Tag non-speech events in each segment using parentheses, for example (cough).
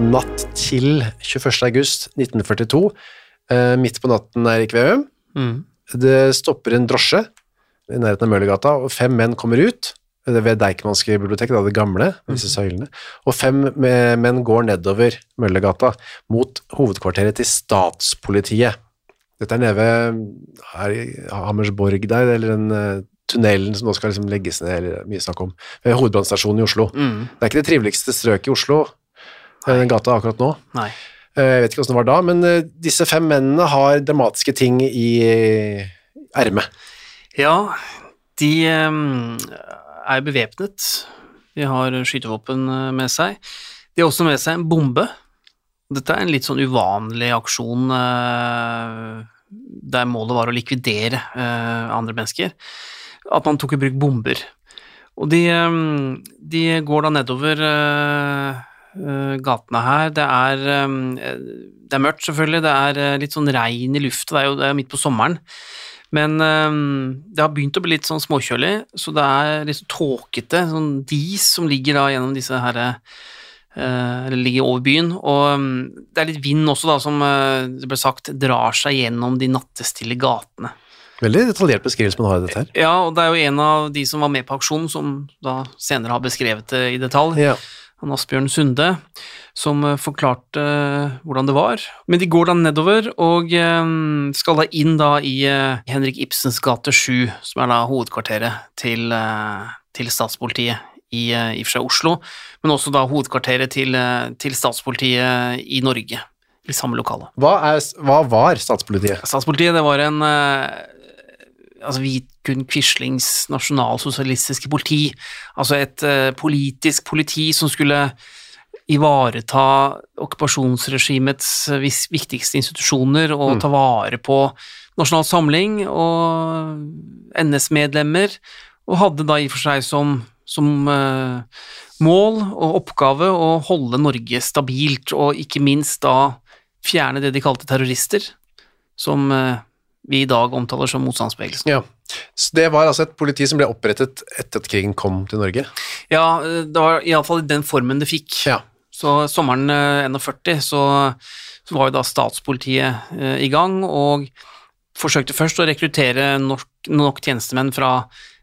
natt til 21. august 1942. Eh, midt på natten, Eirik Veum. Det stopper en drosje i nærheten av Møllergata, og fem menn kommer ut. Det er ved Deichmanske bibliotek, da, det gamle, disse søylene. Og fem menn går nedover Møllergata mot hovedkvarteret til statspolitiet. Dette er nede ved her i Hammersborg der, eller den eh, tunnelen som nå skal liksom legges ned, eller mye snakk om, ved hovedbrannstasjonen i Oslo. Det er ikke det triveligste strøket i Oslo, eh, den gata akkurat nå. Nei. Eh, Jeg vet ikke hvordan det var da, men eh, disse fem mennene har dramatiske ting i eh, ermet. Ja, de ehm, er bevæpnet. De har skytevåpen med seg. De har også med seg en bombe. Dette er en litt sånn uvanlig aksjon der målet var å likvidere andre mennesker. At man tok i bruk bomber. Og de, ehm, de går da nedover gatene her. Det er, eh, det er mørkt, selvfølgelig. Det er eh, litt sånn regn i lufta. Det er jo det er midt på sommeren. Men det har begynt å bli litt sånn småkjølig, så det er litt sånn tåkete, sånn dis som ligger da gjennom disse herre øh, Eller ligger over byen. Og det er litt vind også, da, som det ble sagt, drar seg gjennom de nattestille gatene. Veldig detaljert beskrivelse man har i dette her. Ja, og det er jo en av de som var med på aksjonen, som da senere har beskrevet det i detalj. Ja. Han Asbjørn Sunde, som eh, forklarte eh, hvordan det var. Men de går da nedover og eh, skal da inn da i Henrik Ibsens gate 7, som er da hovedkvarteret til, til statspolitiet i, i seg Oslo, men også da hovedkvarteret til, til statspolitiet i Norge, i samme lokale. Hva, er, hva var statspolitiet? Statspolitiet, det var en altså, altså Vidkun Quislings nasjonalsosialistiske politi, altså et eh, politisk politi som skulle ivareta okkupasjonsregimets eh, viktigste institusjoner og ta vare på Nasjonal Samling og NS-medlemmer, og hadde da i og for seg som, som uh, mål og oppgave å holde Norge stabilt, og ikke minst da fjerne det de kalte terrorister, som uh, vi i dag omtaler som motstandsbevegelsen. Ja. Så det var altså et politi som ble opprettet etter at krigen kom til Norge? Ja, eh, det var iallfall i den formen det fikk. Ja. Så sommeren eh, 41 så, så var jo da statspolitiet eh, i gang, og forsøkte først å rekruttere nok, nok tjenestemenn fra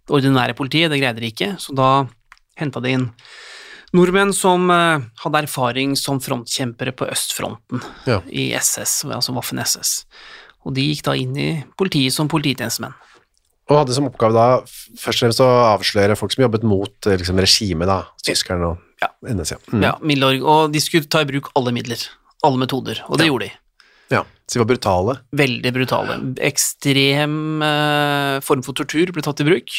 det ordinære politiet, det greide de ikke, så da henta de inn nordmenn som eh, hadde erfaring som frontkjempere på østfronten Ja. i SS, altså Waffen-SS. Og de gikk da inn i politiet som polititjenestemenn. Og hadde som oppgave da først og fremst å avsløre folk som jobbet mot eh, liksom, regimet, da, tyskerne og Ja. NS. Ja. Mm. Ja, Milorg, og de skulle ta i bruk alle midler, alle metoder, og det gjorde de. ja. Så de var brutale. Veldig brutale. Ekstrem eh, form for tortur ble tatt i bruk.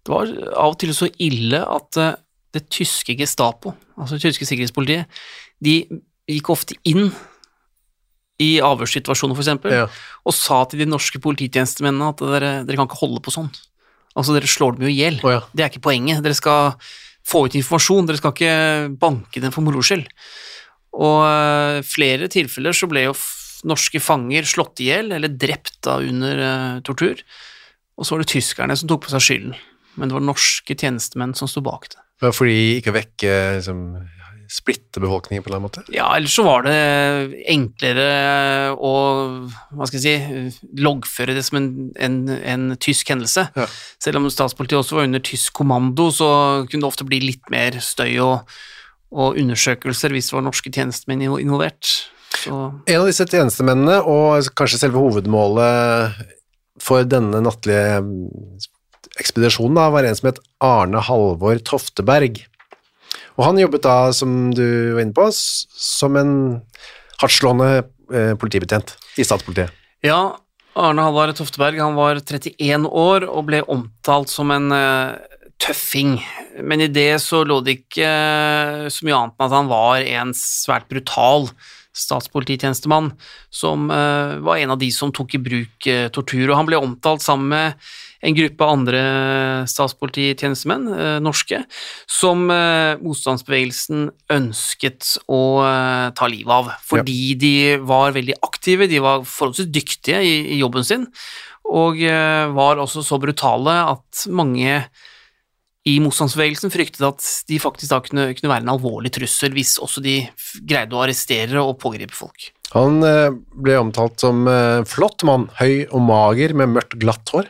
Det var av og til så ille at eh, det tyske Gestapo, altså det tyske sikkerhetspolitiet, de gikk ofte inn i avhørssituasjoner, for eksempel, Ja. og sa til de norske polititjenestemennene at dere, dere kan ikke holde på sånn. Altså, dere slår dem jo i hjel. Oh, ja. Det er ikke poenget. Dere skal få ut informasjon, dere skal ikke banke dem for moro skyld. Og eh, flere tilfeller så ble jo norske fanger slått i hjel, eller drept da under uh, tortur. Og så var det tyskerne som tok på seg skylden, men det var norske tjenestemenn som sto bak det. Ja, fordi ikke vekke liksom, splitte befolkningen på en eller annen måte? Ja, ellers så var det enklere å hva skal jeg si, loggføre det som en, en, en tysk hendelse. Ja. Selv om statspolitiet også var under tysk kommando, så kunne det ofte bli litt mer støy og, og undersøkelser hvis det var norske tjenestemenn involvert. Så En av disse tjenestemennene, og kanskje selve hovedmålet for denne nattlige ekspedisjonen, var en som het Arne Halvor Tofteberg. Og han jobbet da, som du var inne på, som en hardtslående eh, politibetjent i statspolitiet. Ja, Arne Halvard Tofteberg han var 31 år og ble omtalt som en eh, tøffing, men i det så lå det ikke eh, så mye annet enn at han var en svært brutal statspolititjenestemann som eh, var en av de som tok i bruk eh, tortur, og han ble omtalt sammen med en gruppe andre statspolititjenestemenn, eh, norske, som motstandsbevegelsen ønsket å ta livet av, fordi de var veldig aktive, de var forholdsvis dyktige i, jobben sin, og var også så brutale at mange i motstandsbevegelsen fryktet at de faktisk da kunne, kunne være en alvorlig trussel hvis også de greide å arrestere og pågripe folk. Han eh, ble omtalt som eh, flott mann, høy og mager med mørkt glatt hår.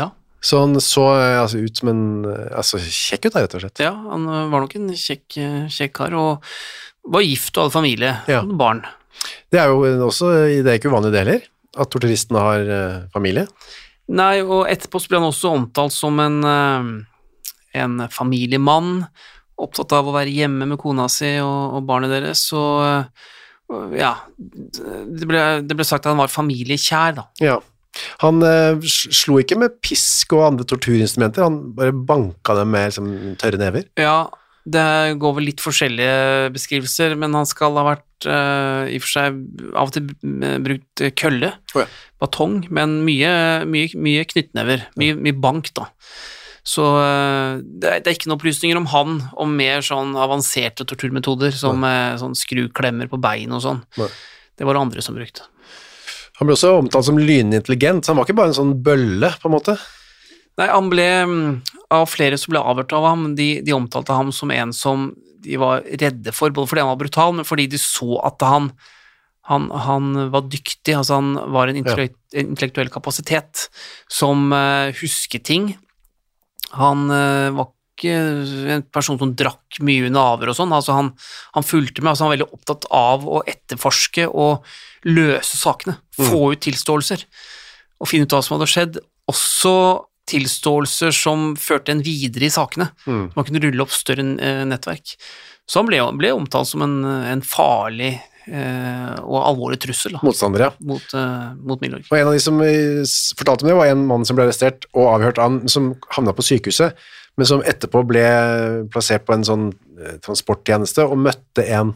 Ja. Så han så eh, altså, ut som en altså, kjekk ut, da, rett og slett. Ja, han var nok en kjekk, kjekk kar, og var gift og hadde familie Ja. og barn. Det er jo også, det er ikke uvanlig det heller, at torturistene har familie. Nei, og etterpå så ble han også omtalt som en, ø, en familiemann, opptatt av å være hjemme med kona si og, og barnet deres, og ja, det ble, det ble sagt at han var familiekjær, da. Ja. Han eh, slo ikke med pisk og andre torturinstrumenter, han bare banka dem med liksom, tørre never. Ja, det går vel litt forskjellige beskrivelser, men han skal ha vært uh, i og for seg av og til brukt kølle, oh, ja. batong, men mye, mye, mye knyttnever, mye, mye bank, da. Så uh, det er, det er ikke noen opplysninger om han, om mer sånn avanserte torturmetoder, som eh, sånn skruklemmer på bein og sånn. Nei. Det var det andre som brukte. Han ble også omtalt som lynintelligent, så han var ikke bare en sånn bølle, på en måte. Nei, han ble mm, Av flere som ble avhørt av ham, de, de omtalte ham som en som de var redde for, både fordi han var brutal, men fordi de så at han han, han var dyktig, altså han var en intellekt, intellektuell kapasitet som uh, husket ting. Han uh, var ikke en person som drakk mye under avhør og sånn, altså han, han fulgte med, altså han var veldig opptatt av å etterforske og løse sakene, få ut tilståelser og finne ut hva som hadde skjedd. Også tilståelser som førte en videre i sakene. Mm. Man kunne rulle opp større eh, nettverk. Så han ble, ble omtalt som en, en farlig eh, og alvorlig trussel da, Motstander, ja. mot, eh, mot Milorg. Og en av de som eh, fortalte om det, var en mann som ble arrestert og avhørt av ham, som havna på sykehuset, men som etterpå ble plassert på en sånn eh, transporttjeneste og møtte en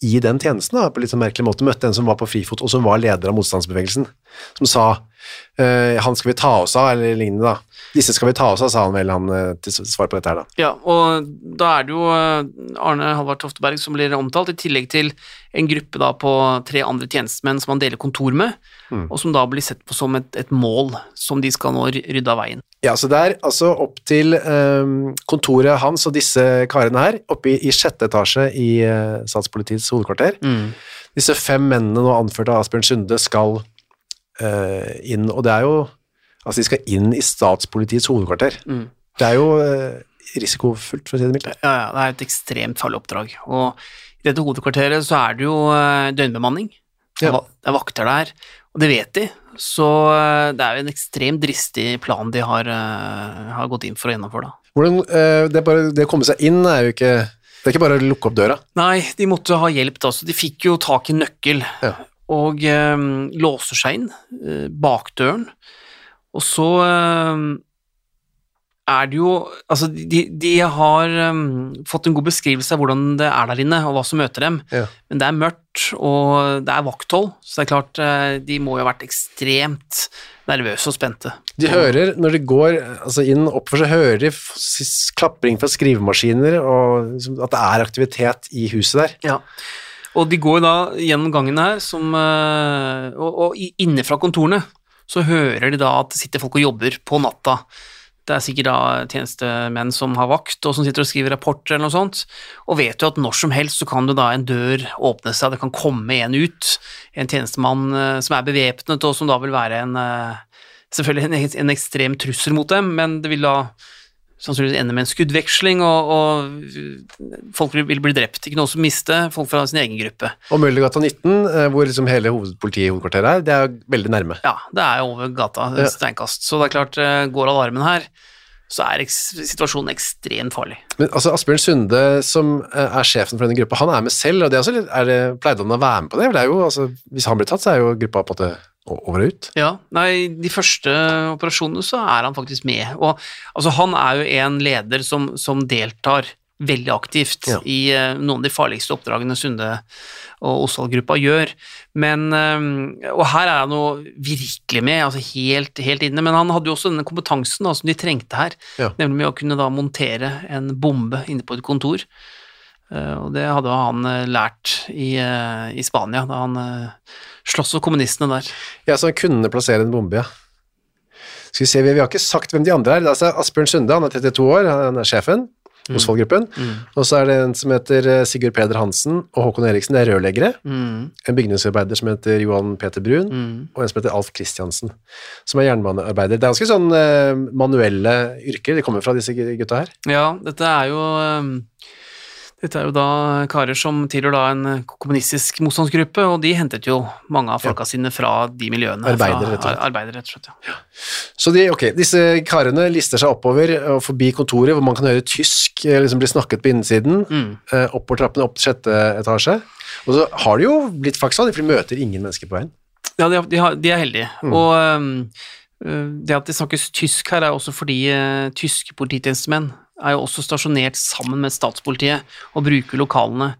i den tjenesten, da, på litt sånn merkelig måte, møtte en som var på frifot, og som var leder av motstandsbevegelsen, som sa eh, han skal vi ta oss av, eller lignende da. Disse skal vi ta oss av, sa han vel han eh, til svar på dette her da. Ja, og da er det jo eh, Arne Halvard Tofteberg som blir omtalt, i tillegg til en gruppe da på tre andre tjenestemenn som han deler kontor med, og som da blir sett på som et, et mål som de skal nå rydde av veien. Ja, så det er altså opp til um, kontoret hans og disse karene her, oppe i, i sjette etasje i uh, statspolitiets hovedkvarter. Disse fem mennene nå anført av Asbjørn Sunde skal uh, inn, og det er jo, altså de skal inn i statspolitiets hovedkvarter. Det er jo uh, risikofullt, for å si det mildt. Ja, ja, det er et ekstremt farlig oppdrag. Og i dette hovedkvarteret så er det jo døgnbemanning. Ja. det er vakter der, og det vet de. Så eh, det er jo en ekstremt dristig plan de har, eh, har gått inn for å gjennomføre, da. Hvordan, eh, det, bare, det å komme seg inn er jo ikke, det er ikke bare å lukke opp døra. Nei, de måtte ha hjelp, da, så de fikk jo tak i nøkkel. Ja. Og um, låser seg inn eh, bakdøren. Og så eh, er det jo Altså, de, de har um, fått en god beskrivelse av hvordan det er der inne, og hva som møter dem. Ja. Men det er mørkt, og det er vakthold, så det er klart eh, de må jo ha vært ekstremt nervøse og spente. De hører, når de går altså inn oppover, så hører de klapring fra skrivemaskiner, og liksom at det er aktivitet i huset der. Ja. Og de går da gjennom gangen her, som, eh, og, og inne fra kontorene så hører de da at det sitter folk og jobber på natta. Det er sikkert da tjenestemenn som har vakt, og som sitter og skriver rapporter eller noe sånt, og vet jo at når som helst så kan det da en dør åpne seg, det kan komme en ut, en tjenestemann eh, som er bevæpnet, og som da vil være en eh, Selvfølgelig en, en ekstrem trussel mot dem, men det vil da sannsynligvis ender med en skuddveksling, og, og folk vil, bli drept. Ikke noe som mister, folk fra sin egen gruppe. Og Møllergata 19, eh, hvor liksom hele hovedkvarteret er, det er veldig nærme. Ja, det er over gata, Ja. steinkast. Så det er klart, eh, går alarmen her, så er situasjonen ekstremt farlig. Men altså, Asbjørn Sunde, som eh, er sjefen for denne gruppa, han er med selv, og det er også litt, er det, pleide han å være med på det? For det er jo, altså, hvis han blir tatt, så er jo gruppa på en måte over og ut. Ja, nei, de første operasjonene så er han faktisk med, og altså han er jo en leder som, som deltar veldig aktivt Ja. i uh, noen av de farligste oppdragene Sunde og Osvald-gruppa gjør, men, eh, og her er han jo virkelig med, altså helt, helt inne, men han hadde jo også denne kompetansen da, som de trengte her, Ja. nemlig med å kunne da montere en bombe inne på et kontor, og det hadde han eh, lært i, eh, i Spania, da han eh, sloss for kommunistene der. Ja, så han kunne plassere en bombe, ja. Skal vi se, vi, har ikke sagt hvem de andre er. Det er altså Asbjørn Sunde, han er 32 år, han er sjefen hos Fold-gruppen. Og så er det en som heter eh, Sigurd Peder Hansen og Håkon Eriksen, det er rørleggere. Mm. En bygningsarbeider som heter Johan Peter Brun, Mm. og en som heter Alf Kristiansen, som er jernbanearbeider. Det er ganske sånn eh, manuelle yrker, de kommer fra disse gutta her. Ja, dette er jo Dette er jo da karer som tilhører da en kommunistisk motstandsgruppe, og de hentet jo mange av folka sine fra de miljøene. Arbeidere, rett og slett. Arbeider, rett og slett. Ja. Så de, ok, disse karene lister seg oppover og forbi kontoret, hvor man kan høre tysk eh, liksom bli snakket på innsiden, Mm. eh, oppover trappene opp til sjette etasje. Og så har det jo blitt faktisk sånn, for de møter ingen mennesker på veien. Ja, de, har- de, er heldige. Mm. Og um, det at det snakkes tysk her, er også fordi uh, tyske polititjenestemenn er jo også stasjonert sammen med statspolitiet og bruker lokalene,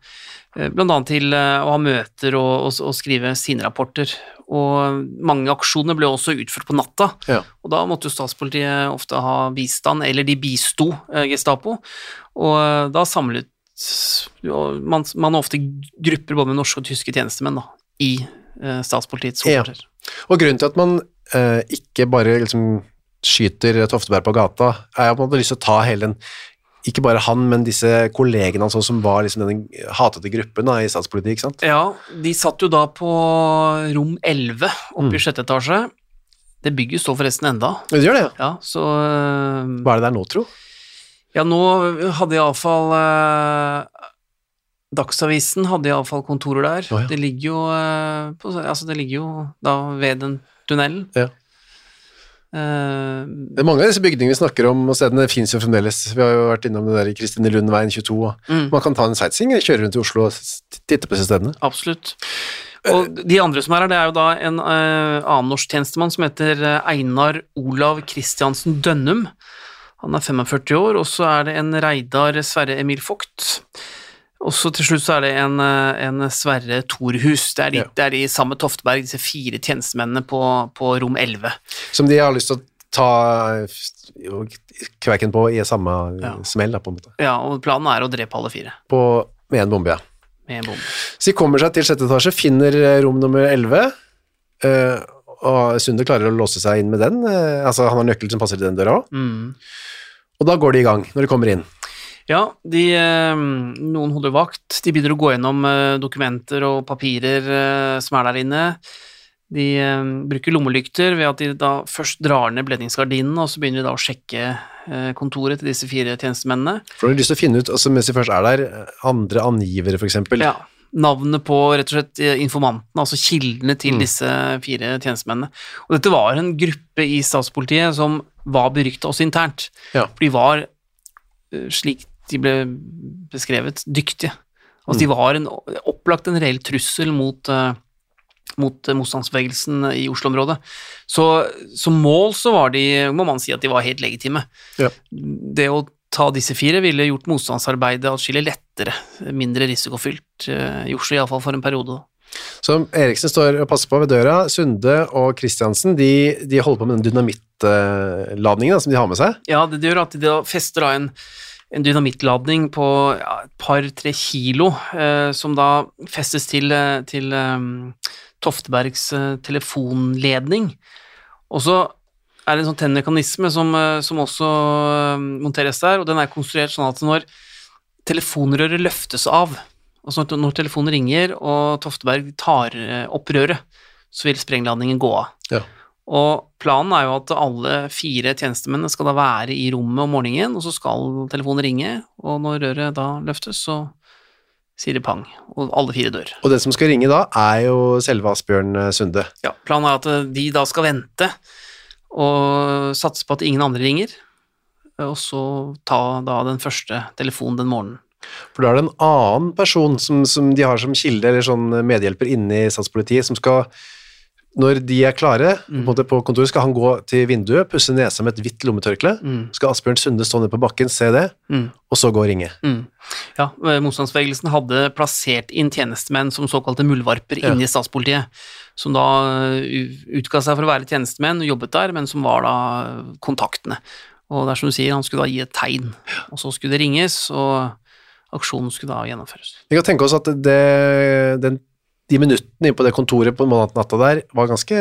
bl.a. blant annet til uh, å ha møter og, og, og skrive sine rapporter. Og mange aksjoner ble også utført på natta, Ja. og da måtte jo statspolitiet ofte ha bistand, eller de bisto uh, Gestapo, og da samlet man, man ofte grupper både med norske og tyske tjenestemenn da, i statspolitiets statspolitiets Ja. Og grunnen til at man eh, ikke bare liksom skyter Tofteberg på gata, Jeg hadde lyst til å ta hele den ikke bare han, men disse kollegene hans som var liksom den hatete gruppen da, i statspolitikk, ikke sant? Ja, de satt jo da på rom 11 oppe Mm. i sjette etasje. Det bygget står forresten enda. Det gjør det, ja. Ja, så øh, Hva er det der nå, tro? Ja, nå hadde iallfall uh, Dagsavisen hadde iallfall kontorer der. Oh, ja. Det ligger jo øh, på, Altså, det ligger jo da ved den tunnelen. Ja. Eh, Det er mange av disse bygningene vi snakker om, og stedene finnes jo fremdeles. Vi har jo vært innom det der i Kristine Lundveien 22. og Mm. Man kan ta en sightseeing, kjøre rundt i Oslo og titte på disse stedene. Absolutt. Og de andre som er her, det er jo da en uh, annen norsk tjenestemann som heter eh, Einar Olav Kristiansen Dønnum. Han er 45 år, og så er det en Reidar Sverre Emil Vogt. Og så til slutt så er det en, eh, en Sverre Thorhus. Det er, de, Ja. det er de samme Tofteberg, disse fire tjenestemennene på, på rom 11. Som de har lyst til å ta eh, kverken på i samme Ja. smell, da, på en måte. Ja, og planen er å drepe alle fire På, med en bombe, ja. med en bombe. Så de kommer seg til sjette etasje, finner eh, rom nummer 11, eh, og Sunde klarer å låse seg inn med den. eh, altså, han har nøkkel som passer til den døra òg. Mm. Og da går de i gang, når de kommer inn. Ja, de, eh, noen holder vakt, de begynner å gå gjennom eh, dokumenter og papirer eh, som er der inne. De bruker lommelykter ved at de da først drar ned bledningsgardinen, og så begynner de da å sjekke kontoret til disse fire tjenestemennene. For de har lyst til å finne ut, altså, mens de først er der, andre angivere, eksempel. Ja, navnet på rett og slett informantene, altså kildene til Mm. disse fire tjenestemennene. Og dette var en gruppe i statspolitiet som var berykta også internt. Ja. For de var, slik de ble beskrevet, dyktige. Altså de var en, opplagt en reell trussel mot, eh, mot eh, motstandsbevegelsen i Oslo-området. Så som mål så var de, må man si at de var helt legitime. Ja. Det å ta disse fire ville gjort motstandsarbeidet atskillig lettere, mindre risikofylt eh, i Oslo, iallfall for en periode. Så Eriksen står og passer på ved døra. Sunde og Kristiansen de, de holder på med den dynamittladningen som de har med seg. Ja, det gjør at de fester da en, en dynamittladning på ja, et par-tre kilo, eh, som da festes til, eh, til um, Toftebergs uh, telefonledning. Og så er det en sånn tennmekanisme som, uh, som også uh, monteres der, og den er konstruert sånn at når telefonrøret løftes av, altså når- når telefonen ringer og Tofteberg tar opp røret, så vil sprengladningen gå av. Ja. Og planen er jo at alle fire tjenestemennene skal da være i rommet om morgenen, og så skal telefonen ringe, og når røret da løftes, så sier det pang, og alle fire dør. Og den som skal ringe da, er jo selve Asbjørn eh, Sunde. Ja, planen er at eh, de da skal vente og satse på at ingen andre ringer, og så ta da den første telefonen den morgenen. For da er det en annen person som, som de har som kilde, eller sånn medhjelper inne i statspolitiet, som skal, når de er klare på, en måte på kontoret, skal han gå til vinduet, pusse nesa med et hvitt lommetørkle, skal Asbjørn Sunde stå nede på bakken, se det, og så gå og ringe. Mm. Ja, eh, motstandsbevegelsen hadde plassert inn tjenestemenn som såkalte muldvarper Ja. inne i statspolitiet, som da eh, utga seg for å være tjenestemenn og jobbet der, men som var da eh, kontaktene. Og det er som du sier, han skulle da gi et tegn, og så skulle det ringes, og aksjonen skulle da gjennomføres. Vi kan tenke oss at det, den, de minuttene inne på det kontoret på natta der var ganske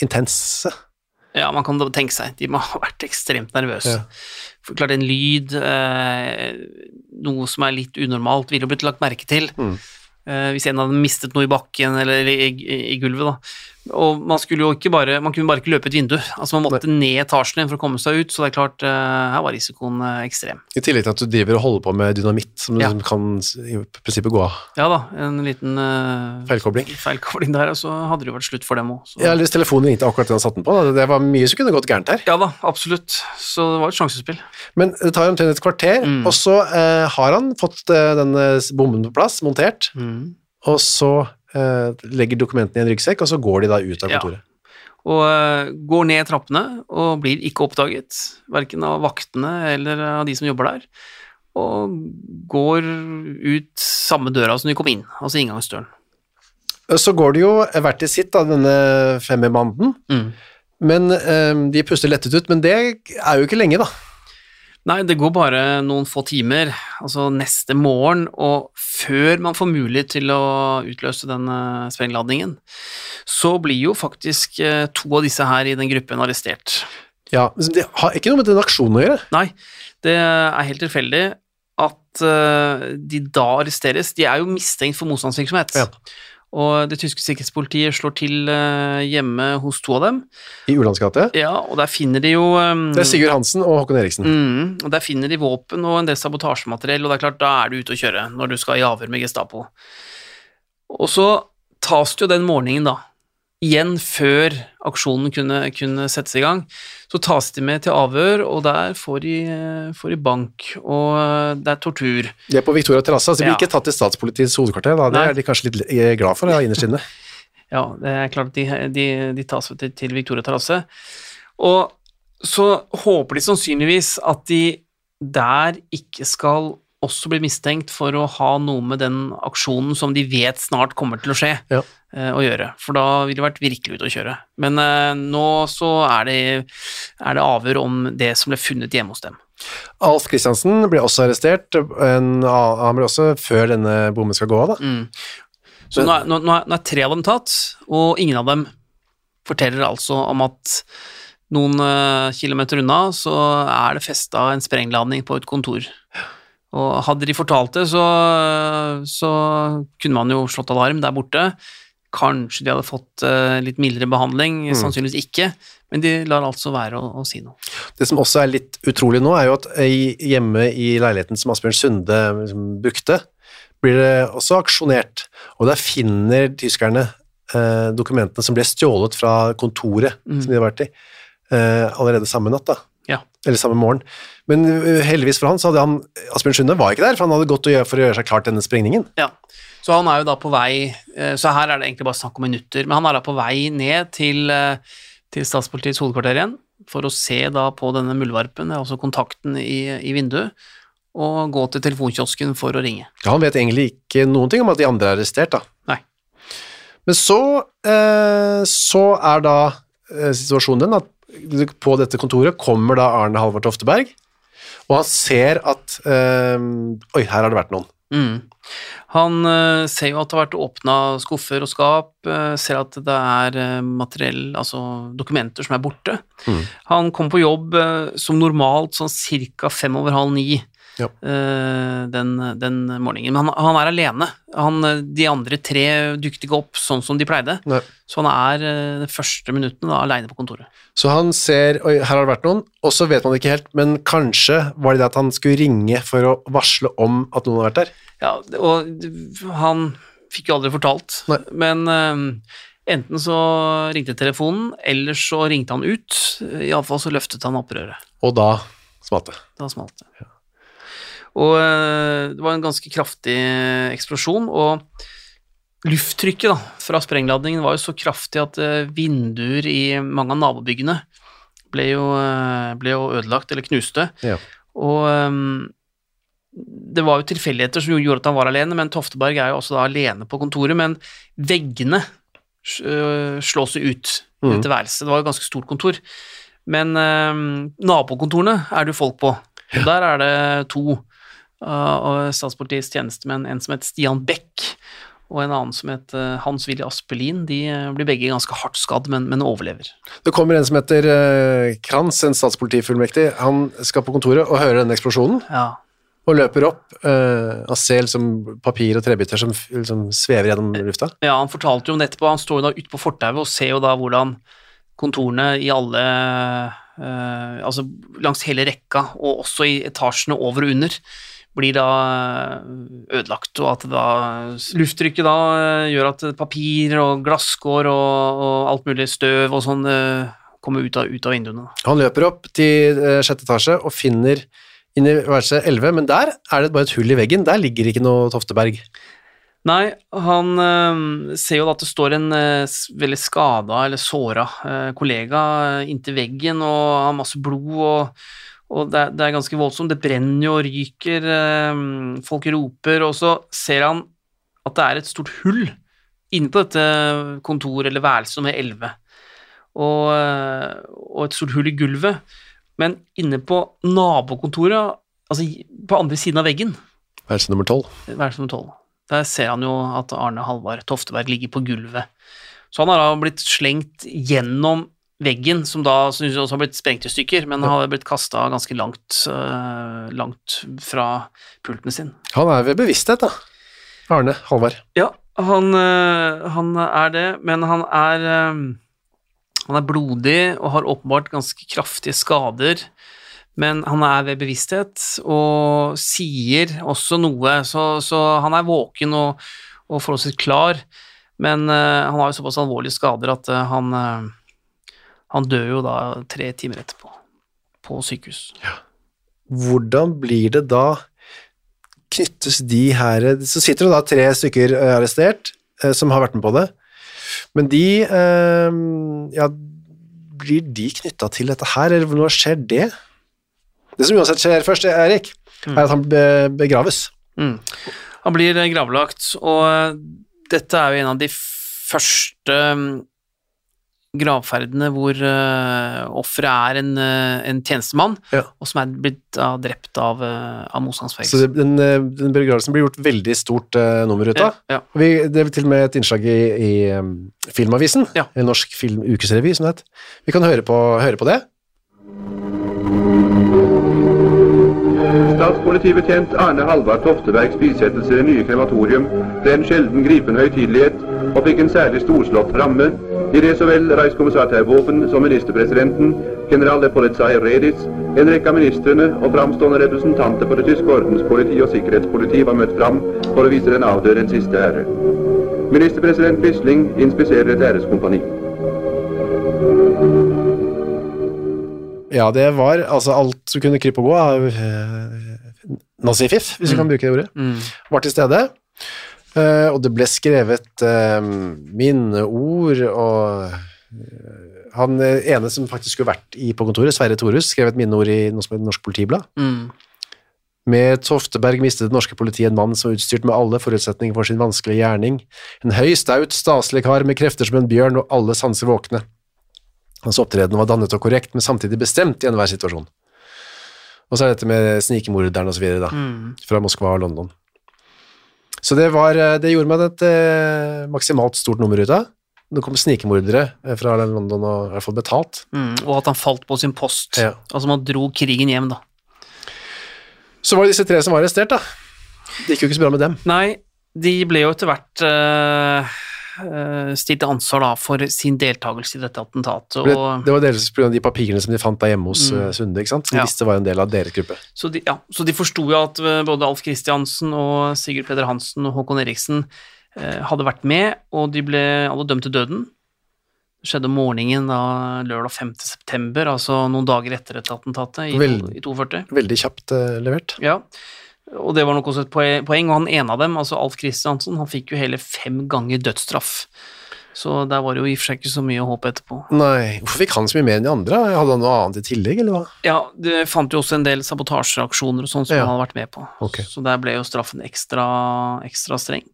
intense. Ja, man kan tenke seg, de må ha vært ekstremt nervøse. Ja. For klart, en lyd, eh, noe som er litt unormalt, ville blitt lagt merke til. Mm. Eh, hvis en hadde mistet noe i bakken eller i, i, i gulvet, da. Og man skulle jo ikke bare, man kunne bare ikke løpe et vindu. Altså, man måtte ned etasjen igjen for å komme seg ut, så det er klart, eh, her var risikoen eh, ekstrem. I tillegg til at du driver og holder på med dynamitt, som Ja. som kan i prinsippet gå av. Ja da, en liten uh, Feilkobling. feilkobling der, og så hadde det jo vært slutt for dem òg. Ja, eller hvis telefonen ringte akkurat den han satte den på, da. det var mye som kunne gått gærent her. Ja da, absolutt. Så det var et sjansespill. Men det tar omtrent et kvarter, Mm. og så uh, har han fått uh, denne bomben på plass, montert, og så legger dokumentene i en ryggsekk, og så går de da ut av Ja. kontoret. og eh, går ned trappene og blir ikke oppdaget, verken av vaktene eller av de som jobber der, og går ut samme døra som de kom inn, altså inngangsdøren. Så går det jo hvert til sitt, da, denne femmerbanden, Mm. men eh, de puster lettet ut, men det er jo ikke lenge, da. Nei, det går bare noen få timer, altså neste morgen, og før man får mulighet til å utløse den eh, sprengladningen, så blir jo faktisk eh, to av disse her i den gruppen arrestert. Ja, men Det har ikke noe med den aksjonen å gjøre. Nei, det er helt tilfeldig at eh, de da arresteres. De er jo mistenkt for motstandsvirksomhet. Ja. Og det tyske sikkerhetspolitiet slår til eh, hjemme hos to av dem. I Ulands gate. Ja, og der finner de jo um, Det er Sigurd Hansen og Håkon Eriksen. Mm, og Der finner de våpen og en del sabotasjemateriell, og det er klart, da er du ute å kjøre når du skal i avhør med Gestapo. Og så tas det jo den morgenen, da, igjen før aksjonen kunne, kunne settes i gang, så tas de med til avhør, og der får de, får de bank, og eh, det er tortur. De er på Victoria terrasse, altså de blir Ja. ikke tatt til statspolitiets hovedkvarter. Da. Det er de kanskje litt eh, glad for, ja, (laughs) innerst inne. Ja, det er klart de, de, de tas til, til Victoria terrasse. Og så håper de sannsynligvis at de der ikke skal også blir mistenkt for å ha noe med den aksjonen som de vet snart kommer til å skje, Ja. eh, å gjøre. For da ville det vært virkelig ute å kjøre. Men eh, nå så er det, er det avhør om det som ble funnet hjemme hos dem. Alf Kristiansen ble også arrestert. En, han ble også før denne bommen skal gå av, da. Mm. Så nå er, nå, nå, er, tre av dem tatt, og ingen av dem forteller altså om at noen eh, kilometer unna så er det festa en sprengladning på et kontor. Og hadde de fortalt det, så, så kunne man jo slått alarm der borte. Kanskje de hadde fått eh, litt mildere behandling, sannsynligvis ikke, men de lar altså være å, å si noe. Det som også er litt utrolig nå, er jo at hjemme i leiligheten som Asbjørn Sunde liksom, brukte, blir det også aksjonert, og der finner tyskerne eh, dokumentene som ble stjålet fra kontoret som de har vært i, eh, allerede samme natt, da. Eller samme morgen. Men eh, heldigvis for han, så hadde han Asbjørn Sunde var ikke der, for han hadde gått gjøre, for å gjøre seg klart denne sprengningen. Ja, så han er jo da på vei eh, Så her er det egentlig bare snakk om minutter, men han er da på vei ned til, eh, til statspolitiets hovedkvarter igjen for å se da på denne muldvarpen, altså kontakten i, i vinduet, og gå til telefonkiosken for å ringe. Ja, han vet egentlig ikke noen ting om at de andre er arrestert, da. Nei. Men så, eh, så er da situasjonen den at på dette kontoret kommer da Arne Halvard Tofteberg, og han ser at øh, Oi, her har det vært noen. Mm. Han øh, ser jo at det har vært åpna skuffer og skap, øh, ser at det er eh, materiell, altså dokumenter som er borte. Mm. Han kom på jobb som normalt sånn cirka fem over halv ni Ja. eh, den, den morgenen. Men han, han er alene. Han, de andre tre dukket ikke opp sånn som de pleide, Nei. så han er eh, de første minuttene da aleine på kontoret. Så han ser Oi, her har det vært noen, og så vet man det ikke helt, men kanskje var det det at han skulle ringe for å varsle om at noen har vært der? Ja, og han fikk jo aldri fortalt, Nei. men uh, enten så ringte telefonen, eller så ringte han ut. Iallfall så løftet han opprøret. Og da smalt det. Da smalt det. Og eh, det var en ganske kraftig eksplosjon, og lufttrykket da, fra sprengladningen var jo så kraftig at eh, vinduer i mange av nabobyggene ble jo, eh, ble jo ødelagt eller knuste. Ja. Og det var jo tilfeldigheter som gjorde at han var alene, men Tofteberg er jo også da alene på kontoret, men veggene slås jo ut mm. Dette værelset. Det var jo et ganske stort kontor. Men nabokontorene er det jo folk på. Og der er det to uh, av statspolitiets tjenestemenn, en som het Stian Beck, og en annen som het uh, Hans-Willy Aspelin. De uh, blir begge ganske hardt skadd, men, men overlever. Det kommer en som heter Kranz, en statspolitifullmektig. Han skal på kontoret og hører denne eksplosjonen, Ja. og løper opp uh, og ser liksom papir og trebiter som liksom svever gjennom lufta. Ja, han fortalte jo om det etterpå. Han står jo da ute på fortauet og ser jo da hvordan kontorene i alle uh, Altså langs hele rekka, og også i etasjene over og under, blir da eh, ødelagt, og at da lufttrykket da eh, gjør at papir og glasskår og, og alt mulig støv og sånn eh, kommer ut av, ut av vinduene. Han løper opp til sjette etasje og finner inn i værelse 11, men der er det bare et hull i veggen. Der ligger ikke noe Tofteberg. Nei, han øh, ser jo at det står en øh, veldig skada eller såra øh, kollega inntil veggen og har masse blod, og, og det, er, det er ganske voldsomt. Det brenner jo og ryker, eh, folk roper, og så ser han at det er et stort hull inne på dette kontoret eller værelset nummer 11, og, eh, og et stort hull i gulvet. Men inne på nabokontoret, altså på andre siden av veggen, Værelse nummer 12. Værelse nummer tolv. Der ser han jo at Arne Halvard Tofteberg ligger på gulvet. Så han har da blitt slengt gjennom veggen, som da synes jeg også har blitt sprengt i stykker, men har blitt kasta ganske langt, øh, langt fra pulten sin. Han er ved bevissthet, da. Arne Halvard. Ja, han, øh, han er det, men han er øh, Han er blodig og har åpenbart ganske kraftige skader. Men han er ved bevissthet og sier også noe, så, så han er våken og, og forholdsvis klar. Men han har jo såpass alvorlige skader at han, han dør jo da tre timer etterpå på sykehus. Hvordan blir det da Knyttes de her Så sitter det da tre stykker eh, arrestert eh, som har vært med på det, men de eh, Ja, blir de knytta til dette her, eller når skjer det? Det som uansett skjer først, Erik, er at han begraves. Mm. Han blir gravlagt, og dette er jo en av de første mm, gravferdene hvor uh, offeret er en, uh, en tjenestemann, Ja. og som er blitt uh, drept av, uh, av Så motstandsbevegelsen. det, den, den begravelsen blir gjort veldig stort nummer ut av. Ja, ja. Vi, det er til og med et innslag i, i um, Filmavisen, en norsk film, ukesrevy som det het. Vi kan høre på, høre på det. Statspolitibetjent Arne Halvard Toftebergs bisettelse i det nye krematorium ble en sjelden gripende høytidelighet og fikk en særlig storslått ramme i det så vel reiskommissær Terboven som ministerpresidenten, general Polizei Redis, en rekke av ministrene og framstående representanter for det tyske ordenspoliti og sikkerhetspoliti var møtt fram for å vise den avdøde en siste ære. Ministerpresident Quisling inspiserer et æreskompani. Ja, det var altså alt som kunne krype og gå av uh, nazififf, hvis vi kan bruke det ordet, Mm. var til stede. Uh, og det ble skrevet uh, minneord, og eh, han eh, ene som faktisk skulle vært i, på kontoret, Sverre Thorhus, skrev et minneord i noe som heter Norsk Politiblad. Mm. Med Tofteberg mistet det norske politiet en mann som var utstyrt med alle forutsetninger for sin vanskelige gjerning. En høy, staut, staselig kar med krefter som en bjørn og alle sanser våkne. Hans opptreden var dannet og korrekt, men samtidig bestemt i enhver situasjon. Og så er dette med så videre, Mm. fra Moskva og London. Så det, var, eh, det gjorde meg et eh, maksimalt stort nummer ut av. Det kom snikemordere eh, fra London og i hvert fall betalt. Mm, og at han falt på sin post. Ja. Altså man dro krigen hjem, da. Så var det disse tre som var arrestert, da. Det gikk jo ikke så bra med dem. Nei, de ble jo etter hvert eh, stilt til ansvar da, for sin deltakelse i dette attentatet. Det, det var delvis pga. de papirene som de fant der hjemme hos Mm. eh, Sunde, ikke sant? Som de Ja. visste var en del av deres gruppe. så, de, ja, så de forsto jo at eh, både Alf Kristiansen og Sigurd Peder Hansen og Håkon Eriksen eh, hadde vært med, og de ble alle dømt til døden. Det skjedde om morgenen da lørdag 5. september, altså noen dager etter dette attentatet, i, Vel- i 42. Veldig kjapt eh, levert. Ja, og det var nok også et poeng, og han ene av dem, altså Alf Kristiansen, han fikk jo hele fem ganger dødsstraff. Så der var det jo i og for seg ikke så mye å håpe etterpå. Nei, hvorfor fikk han så mye mer enn de andre? Hadde han noe annet i tillegg, eller hva? Ja, det fant jo også en del sabotasjeaksjoner og sånn som Ja. han hadde vært med på. Okay. Så der ble jo straffen ekstra, ekstra streng.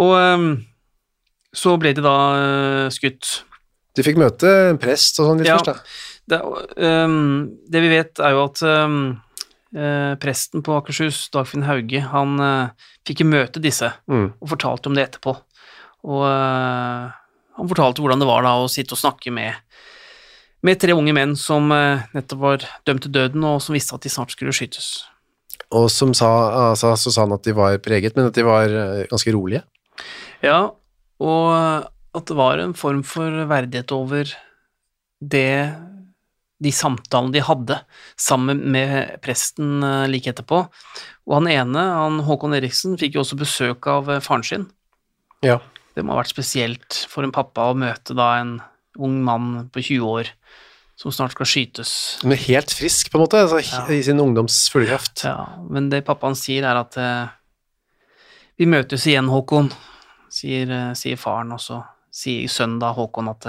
Og um, så ble de da uh, skutt. De fikk møte en prest og sånn litt Ja. først, da. Det, um, det vi vet er jo at eh, presten på Akershus, Dagfinn Hauge, han eh, fikk jo møte disse Mm. og fortalte om det etterpå. Og eh, han fortalte hvordan det var da å sitte og snakke med, med tre unge menn som eh, nettopp var dømt til døden, og som visste at de snart skulle skytes. Og som sa, altså, så sa han at de var preget, men at de var eh, ganske rolige. Ja, og at det var en form for verdighet over det de samtalene de hadde sammen med presten eh, like etterpå. Og han ene, han Håkon Eriksen, fikk jo også besøk av eh, faren sin. Ja. Det må ha vært spesielt for en pappa å møte da en ung mann på 20 år som snart skal skytes. Men helt frisk, på en måte, altså, Ja. i sin ungdoms fulle kraft. Ja, men det pappaen sier er at eh, vi møtes igjen, Håkon, sier, sier faren, og så sier sønnen da, Håkon, at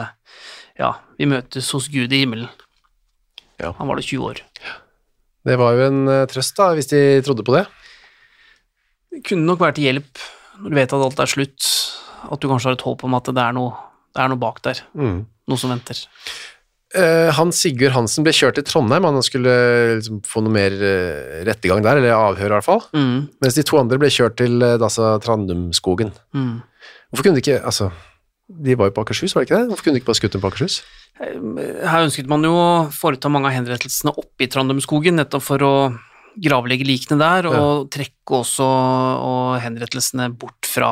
ja, vi møtes hos Gud i himmelen. Ja. Han var da 20 år. Det var jo en eh, trøst, da, hvis de trodde på det. Det kunne nok være til hjelp når du vet at alt er slutt, at du kanskje har et håp om at det er noe, det er noe bak der, Mm. noe som venter. Hans Sigurd Hansen ble kjørt til Trondheim, han skulle liksom, få noe mer eh, rettegang der, eller avhør i hvert fall. Mm, Mens de to andre ble kjørt til eh, Dassa Trandumskogen. mm. Hvorfor kunne de ikke Altså, de var jo på Akershus, var det ikke det? Hvorfor kunne de ikke bare skutt dem på Akershus? Her ønsket man jo å foreta mange av henrettelsene oppe i Trandumskogen, nettopp for å gravlegge likene der, og trekke også og henrettelsene bort fra,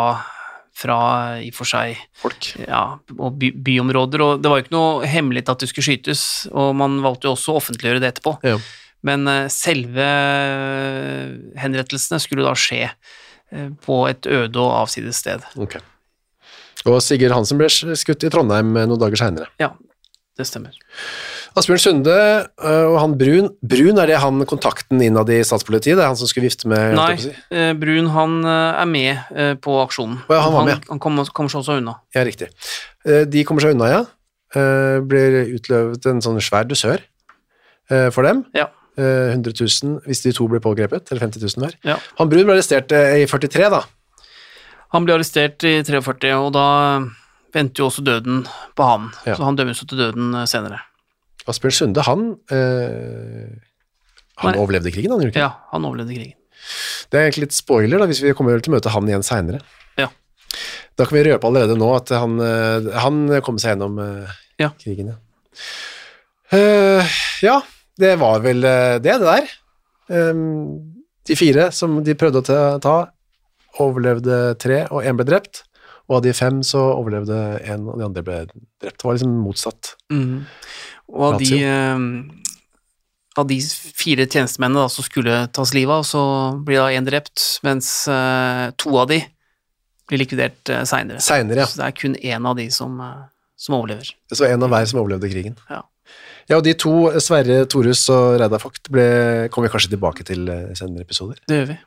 fra i og for seg Folk. ja, og by, byområder. Og det var jo ikke noe hemmelig at de skulle skytes, og man valgte jo også å offentliggjøre det etterpå. Ja. Men eh, selve henrettelsene skulle da skje eh, på et øde og avsides sted. Ok. Og Sigurd Hansen ble skutt i Trondheim eh, noen dager seinere. Ja, det stemmer. Asbjørn Sunde øh, og han Brun Brun, er det han kontakten innad i statspolitiet? Det er han som skulle vifte med Nei, si? eh, Brun han eh, er med eh, på aksjonen. Ja, han var med. Han kommer, kommer seg også unna. Ja, riktig. Eh, De kommer seg unna, ja. Eh, Blir utløvet en sånn svær dusør eh, for dem. Ja. Eh, 100 000 hvis de to blir pågrepet, eller 50 000 hver. Ja. Han Brun ble arrestert eh, i 43, da. Han ble arrestert i 43, og da venter jo også døden på han. Ja. Så han dømmes jo til døden eh, senere. Asbjørn Sunde, han øh, Han Nei. overlevde krigen, han gjorde ikke Ja, han overlevde krigen. Det er egentlig litt spoiler, da, hvis vi kommer til å møte han igjen seinere. Ja. Da kan vi røpe allerede nå at han, eh, han kom seg gjennom øh, Ja. krigen, ja. Uh, ja, det var vel det, det der. Um, de fire som de prøvde å ta, overlevde tre, og én ble drept. Og av de fem så overlevde én, og de andre ble drept. Det var liksom motsatt. Mm. Og av de, eh, av de fire tjenestemennene da, som skulle tas livet av, så blir da én drept, mens eh, to av de blir likvidert uh, seinere. Ja. Så det er kun én av de som, som overlever. Så en av hver som overlevde krigen. Ja. Ja, og de to, Sverre Torus og Reidar Vogt, kommer vi kanskje tilbake til senere episoder. Det gjør vi.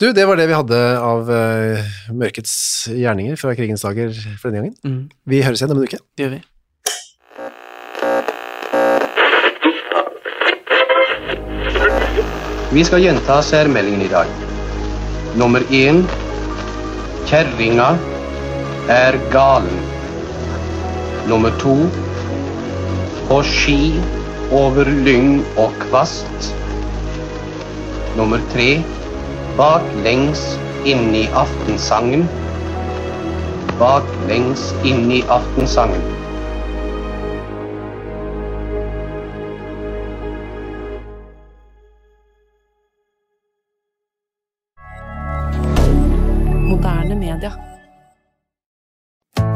Du, det var det vi hadde av uh, mørkets gjerninger fra krigens dager for denne gangen. Mm. Vi høres igjen om en uke. Det gjør vi. Vi skal gjenta særmeldingen i dag. Nummer én Kjerringa er galen. Nummer to På ski over lyng og kvast. Nummer tre Baklengs inn i aftensangen. Baklengs inn i aftensangen.